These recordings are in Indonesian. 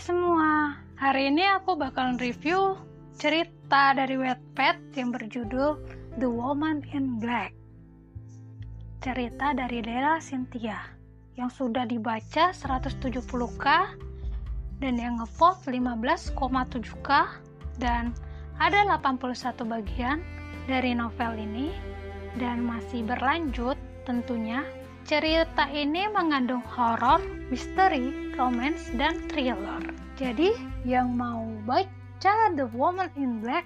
semua, hari ini aku bakalan review cerita dari Wattpad yang berjudul The Woman in Black. Cerita dari Della Cynthia yang sudah dibaca 170k dan yang ngevote 15,7k dan ada 81 bagian dari novel ini dan masih berlanjut tentunya Cerita ini mengandung horor, misteri, romance, dan thriller. Jadi, yang mau baca The Woman in Black,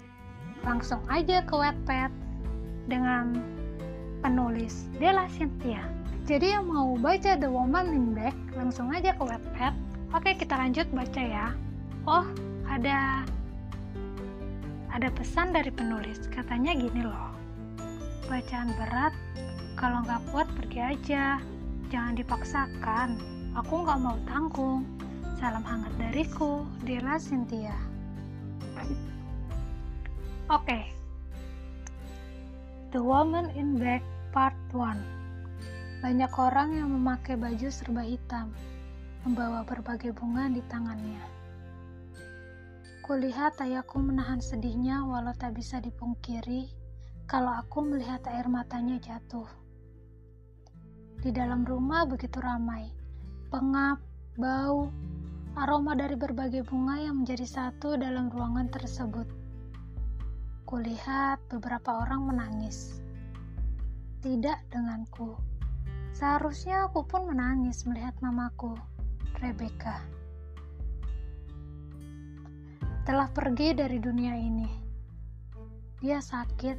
langsung aja ke Wattpad dengan penulis Della Cynthia. Jadi yang mau baca The Woman in Black, langsung aja ke Wattpad. Oke, kita lanjut baca ya. Oh, ada ada pesan dari penulis. Katanya gini loh. Bacaan berat kalau nggak kuat pergi aja. Jangan dipaksakan. Aku nggak mau tanggung. Salam hangat dariku, Dela Cynthia. Oke. Okay. The Woman in Black Part 1 Banyak orang yang memakai baju serba hitam, membawa berbagai bunga di tangannya. Kulihat ayahku menahan sedihnya walau tak bisa dipungkiri kalau aku melihat air matanya jatuh. Di dalam rumah begitu ramai. Pengap, bau, aroma dari berbagai bunga yang menjadi satu dalam ruangan tersebut. Kulihat beberapa orang menangis. Tidak denganku. Seharusnya aku pun menangis melihat mamaku, Rebecca. Telah pergi dari dunia ini. Dia sakit,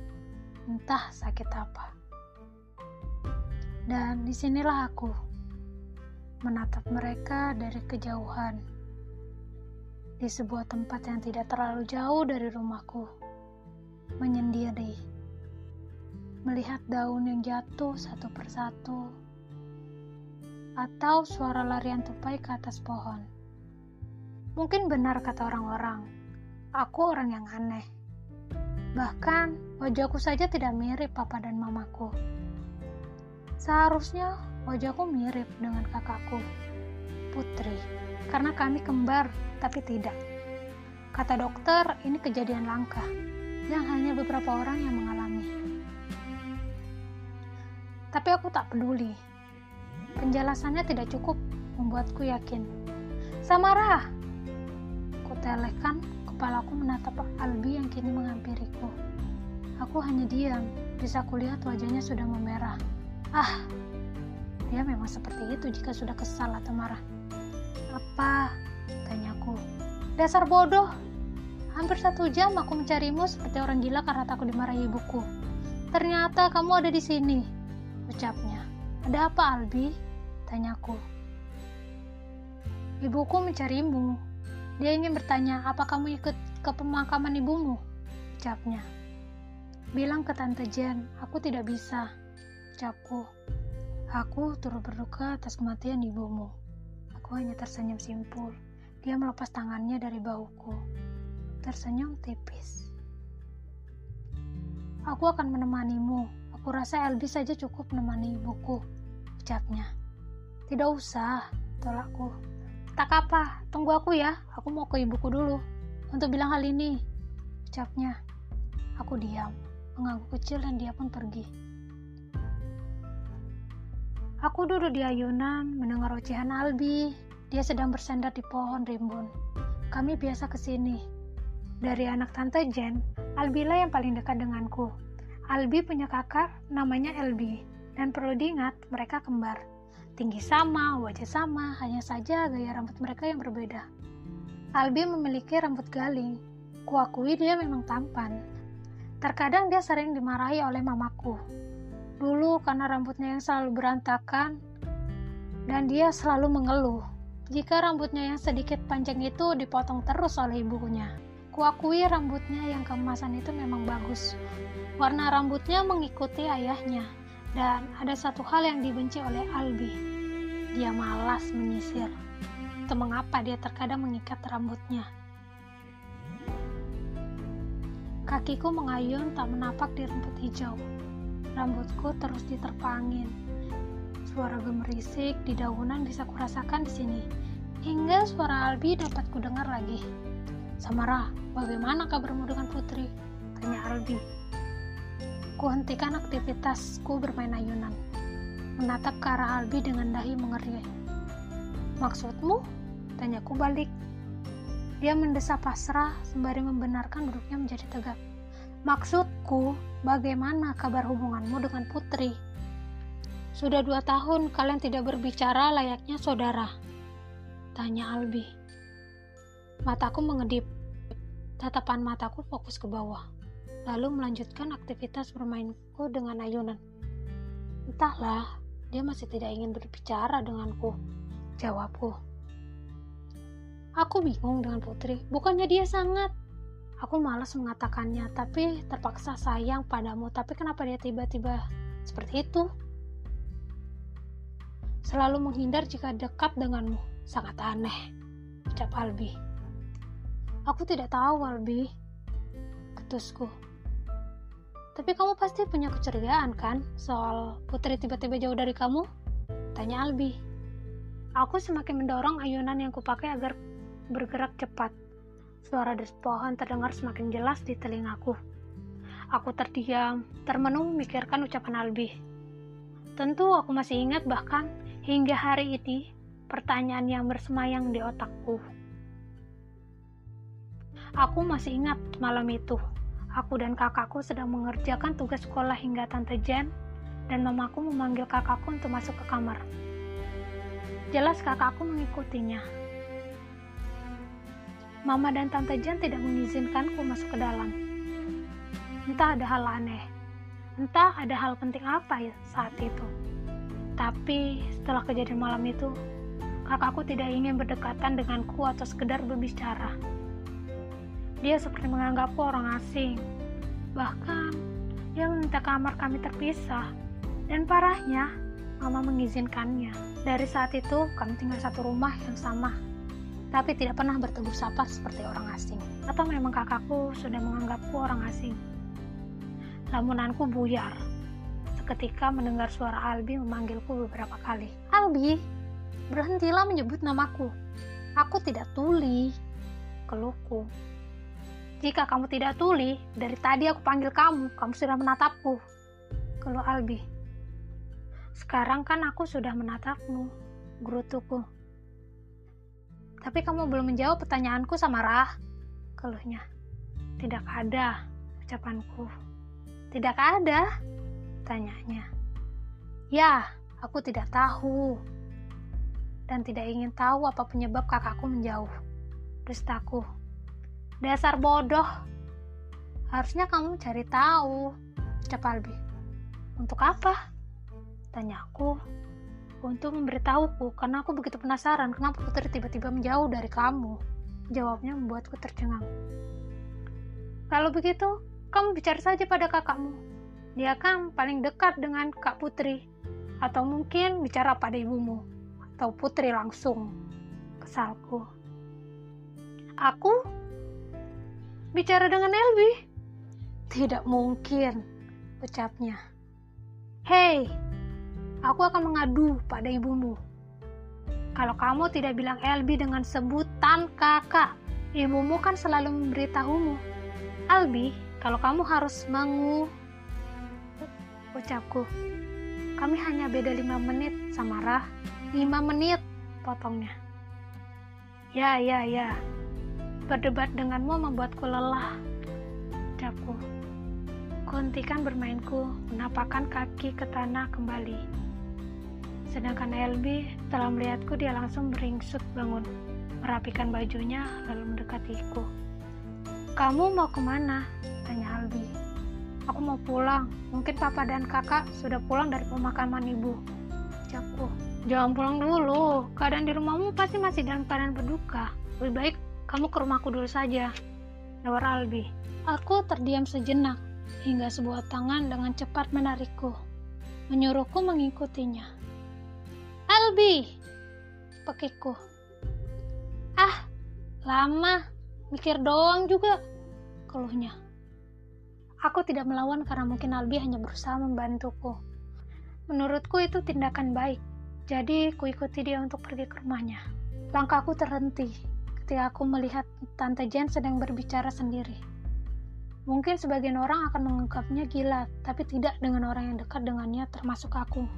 entah sakit apa. Dan di sinilah aku menatap mereka dari kejauhan di sebuah tempat yang tidak terlalu jauh dari rumahku, menyendiri, melihat daun yang jatuh satu persatu, atau suara larian tupai ke atas pohon. Mungkin benar kata orang-orang, aku orang yang aneh. Bahkan wajahku saja tidak mirip papa dan mamaku. Seharusnya wajahku mirip dengan kakakku, Putri, karena kami kembar, tapi tidak. Kata dokter, ini kejadian langka, yang hanya beberapa orang yang mengalami. Tapi aku tak peduli. Penjelasannya tidak cukup membuatku yakin. Samara! Kutelehkan kepalaku menatap Albi yang kini menghampiriku. Aku hanya diam, bisa kulihat wajahnya sudah memerah. Ah, dia memang seperti itu jika sudah kesal atau marah. Apa? Tanyaku. Dasar bodoh. Hampir satu jam aku mencarimu seperti orang gila karena takut dimarahi ibuku. Ternyata kamu ada di sini, ucapnya. Ada apa, Albi? Tanyaku. Ibuku mencarimu. Dia ingin bertanya, apa kamu ikut ke pemakaman ibumu? Ucapnya. Bilang ke Tante Jen, aku tidak bisa ucapku. Aku turut berduka atas kematian ibumu. Aku hanya tersenyum simpul. Dia melepas tangannya dari bahuku. Tersenyum tipis. Aku akan menemanimu. Aku rasa Elbi saja cukup menemani ibuku. Ucapnya. Tidak usah, tolakku. Tak apa, tunggu aku ya. Aku mau ke ibuku dulu. Untuk bilang hal ini. Ucapnya. Aku diam, mengangguk kecil dan dia pun pergi. Aku duduk di ayunan, mendengar ocehan Albi. Dia sedang bersandar di pohon rimbun. Kami biasa ke sini. Dari anak tante Jen, Albila yang paling dekat denganku. Albi punya kakak, namanya Elbi. Dan perlu diingat, mereka kembar. Tinggi sama, wajah sama, hanya saja gaya rambut mereka yang berbeda. Albi memiliki rambut galing. Kuakui dia memang tampan. Terkadang dia sering dimarahi oleh mamaku Dulu karena rambutnya yang selalu berantakan dan dia selalu mengeluh jika rambutnya yang sedikit panjang itu dipotong terus oleh ibunya. Kuakui rambutnya yang kemasan itu memang bagus. Warna rambutnya mengikuti ayahnya dan ada satu hal yang dibenci oleh Albi. Dia malas menyisir. Itu mengapa dia terkadang mengikat rambutnya. Kakiku mengayun tak menapak di rumput hijau. Rambutku terus diterpa angin. Suara gemerisik di daunan bisa kurasakan di sini. Hingga suara Albi dapat kudengar lagi. Samara, bagaimana kabarmu dengan Putri? Tanya Albi. Kuhentikan aktivitasku bermain ayunan. Menatap ke arah Albi dengan dahi mengeri. Maksudmu? Tanyaku balik. Dia mendesah pasrah sembari membenarkan duduknya menjadi tegak. Maksudku, bagaimana kabar hubunganmu dengan Putri? Sudah dua tahun kalian tidak berbicara layaknya saudara. Tanya Albi. Mataku mengedip. Tatapan mataku fokus ke bawah. Lalu melanjutkan aktivitas bermainku dengan ayunan. Entahlah, dia masih tidak ingin berbicara denganku. Jawabku. Aku bingung dengan Putri. Bukannya dia sangat. Aku malas mengatakannya, tapi terpaksa sayang padamu. Tapi kenapa dia tiba-tiba seperti itu? Selalu menghindar jika dekat denganmu Sangat aneh, ucap Albi. Aku tidak tahu, Albi. Ketusku. Tapi kamu pasti punya kecurigaan kan soal putri tiba-tiba jauh dari kamu? Tanya Albi. Aku semakin mendorong ayunan yang kupakai agar bergerak cepat. Suara des pohon terdengar semakin jelas di telingaku. Aku terdiam, termenung memikirkan ucapan Albi. Tentu aku masih ingat bahkan hingga hari ini pertanyaan yang bersemayang di otakku. Aku masih ingat malam itu. Aku dan kakakku sedang mengerjakan tugas sekolah hingga Tante Jen dan mamaku memanggil kakakku untuk masuk ke kamar. Jelas kakakku mengikutinya. Mama dan Tante Jen tidak mengizinkanku masuk ke dalam. Entah ada hal aneh, entah ada hal penting apa ya saat itu. Tapi setelah kejadian malam itu, kakakku tidak ingin berdekatan denganku atau sekedar berbicara. Dia seperti menganggapku orang asing. Bahkan, dia meminta kamar kami terpisah. Dan parahnya, mama mengizinkannya. Dari saat itu, kami tinggal satu rumah yang sama. Tapi tidak pernah bertegur sapa seperti orang asing. Atau memang kakakku sudah menganggapku orang asing. Lamunanku buyar. Seketika mendengar suara Albi memanggilku beberapa kali. Albi, Berhentilah menyebut namaku. Aku tidak tuli. Keluhku. Jika kamu tidak tuli, dari tadi aku panggil kamu, kamu sudah menatapku. Keluh Albi. Sekarang kan aku sudah menatapmu, gerutuku. Tapi kamu belum menjawab pertanyaanku sama Rah. Keluhnya. Tidak ada, ucapanku. Tidak ada, tanyanya. Ya, aku tidak tahu dan tidak ingin tahu apa penyebab kakakku menjauh. Dustaku. Dasar bodoh. Harusnya kamu cari tahu. Ucap Albi. Untuk apa? Tanyaku. Untuk memberitahuku, karena aku begitu penasaran kenapa Putri tiba-tiba menjauh dari kamu. Jawabnya membuatku tercengang. Kalau begitu, kamu bicara saja pada kakakmu. Dia kan paling dekat dengan Kak Putri. Atau mungkin bicara pada ibumu atau putri langsung kesalku. Aku bicara dengan Elvi. Tidak mungkin, ucapnya. Hei, aku akan mengadu pada ibumu. Kalau kamu tidak bilang Elbi dengan sebutan kakak, ibumu kan selalu memberitahumu. Albi, kalau kamu harus mengu... Ucapku, kami hanya beda lima menit, Samara. 5 menit potongnya. Ya, ya, ya. Berdebat denganmu membuatku lelah. Ucapku. Kuhentikan bermainku, menapakkan kaki ke tanah kembali. Sedangkan Elbi, setelah melihatku, dia langsung beringsut bangun, merapikan bajunya, lalu mendekatiku. Kamu mau ke mana? Tanya Albi. Aku mau pulang. Mungkin papa dan kakak sudah pulang dari pemakaman ibu. Ucapku. Jangan pulang dulu. Keadaan di rumahmu pasti masih dalam keadaan berduka. Lebih baik kamu ke rumahku dulu saja. Lewat Albi. Aku terdiam sejenak hingga sebuah tangan dengan cepat menarikku, menyuruhku mengikutinya. Albi, pekiku. Ah, lama, mikir doang juga, keluhnya. Aku tidak melawan karena mungkin Albi hanya berusaha membantuku. Menurutku itu tindakan baik. Jadi, kuikuti dia untuk pergi ke rumahnya. Langkahku terhenti ketika aku melihat Tante Jen sedang berbicara sendiri. Mungkin sebagian orang akan menganggapnya gila, tapi tidak dengan orang yang dekat dengannya termasuk aku.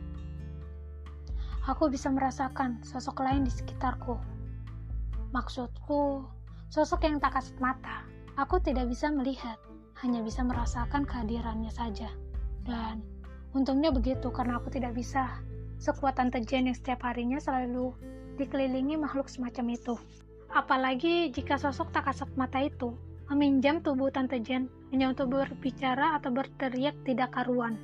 Aku bisa merasakan sosok lain di sekitarku. Maksudku, sosok yang tak kasat mata. Aku tidak bisa melihat, hanya bisa merasakan kehadirannya saja. Dan untungnya begitu karena aku tidak bisa sekuat Tante Jen yang setiap harinya selalu dikelilingi makhluk semacam itu. Apalagi jika sosok tak kasat mata itu meminjam tubuh Tante Jen hanya untuk berbicara atau berteriak tidak karuan.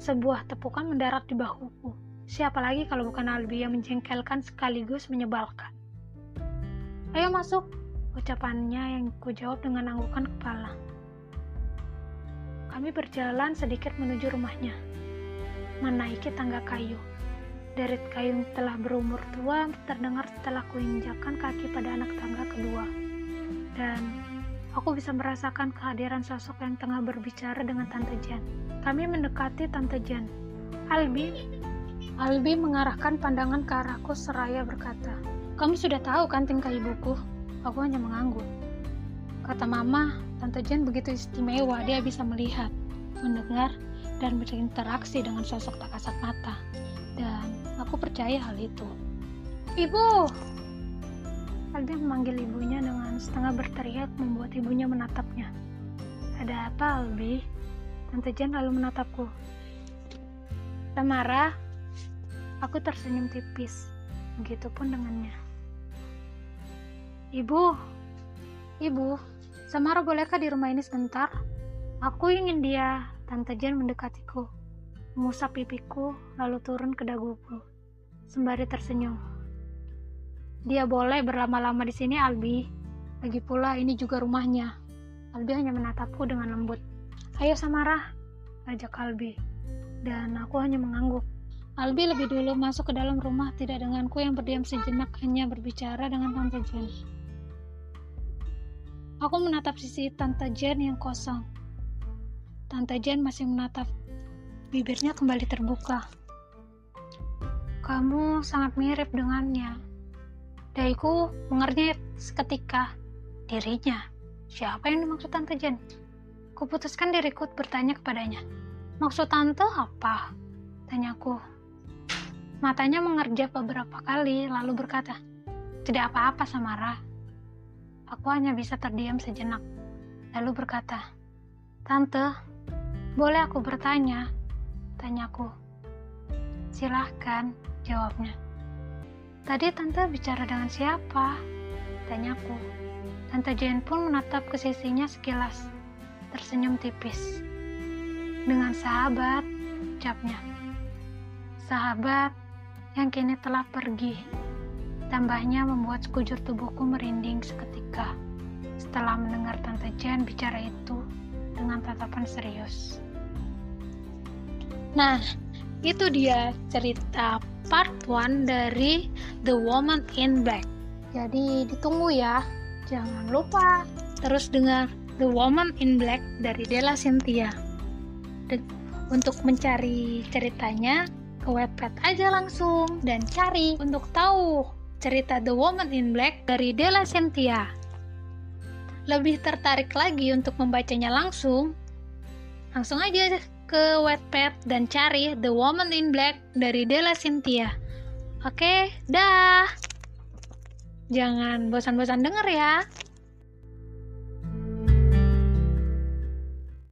Sebuah tepukan mendarat di bahuku. Siapa lagi kalau bukan Albi yang menjengkelkan sekaligus menyebalkan. Ayo masuk, ucapannya yang ku jawab dengan anggukan kepala. Kami berjalan sedikit menuju rumahnya, menaiki tangga kayu. Derit kayu telah berumur tua terdengar setelah kuinjakan kaki pada anak tangga kedua. Dan aku bisa merasakan kehadiran sosok yang tengah berbicara dengan Tante Jan. Kami mendekati Tante Jan. Albi, Albi mengarahkan pandangan ke arahku seraya berkata, Kamu sudah tahu kan tingkah ibuku? Aku hanya mengangguk. Kata mama, Tante Jan begitu istimewa, dia bisa melihat, mendengar, dan berinteraksi dengan sosok tak kasat mata. Dan aku percaya hal itu. Ibu! Albi memanggil ibunya dengan setengah berteriak membuat ibunya menatapnya. Ada apa, Albi? Tante Jan lalu menatapku. marah? Aku tersenyum tipis. Begitupun dengannya. Ibu, ibu, Samara bolehkah di rumah ini sebentar? Aku ingin dia. Tante Jan mendekatiku, mengusap pipiku, lalu turun ke daguku, sembari tersenyum. Dia boleh berlama-lama di sini, Albi. Lagi pula ini juga rumahnya. Albi hanya menatapku dengan lembut. Ayo Samara, ajak Albi. Dan aku hanya mengangguk. Albi lebih dulu masuk ke dalam rumah tidak denganku yang berdiam sejenak hanya berbicara dengan Tante Jen. Aku menatap sisi Tante Jen yang kosong. Tante Jen masih menatap. Bibirnya kembali terbuka. Kamu sangat mirip dengannya. Daiku mengernyit seketika. Dirinya. Siapa yang dimaksud Tante Jen? Kuputuskan diriku bertanya kepadanya. Maksud Tante apa? Tanyaku. Matanya mengerjap beberapa kali, lalu berkata, Tidak apa-apa, Samara. Aku hanya bisa terdiam sejenak, lalu berkata, Tante, boleh aku bertanya? Tanyaku. Silahkan, jawabnya. Tadi tante bicara dengan siapa? Tanyaku. Tante Jen pun menatap ke sisinya sekilas, tersenyum tipis. Dengan sahabat, ucapnya. Sahabat yang kini telah pergi. Tambahnya membuat sekujur tubuhku merinding seketika setelah mendengar Tante Jen bicara itu dengan tatapan serius. Nah, itu dia cerita part 1 dari The Woman in Black. Jadi ditunggu ya. Jangan lupa terus dengar The Woman in Black dari Della Cynthia. De untuk mencari ceritanya ke webpad aja langsung dan cari untuk tahu cerita The Woman in Black dari Della Cynthia. Lebih tertarik lagi untuk membacanya langsung? Langsung aja ke Wattpad dan cari The Woman in Black dari Della Cynthia. Oke, dah. Jangan bosan-bosan denger ya.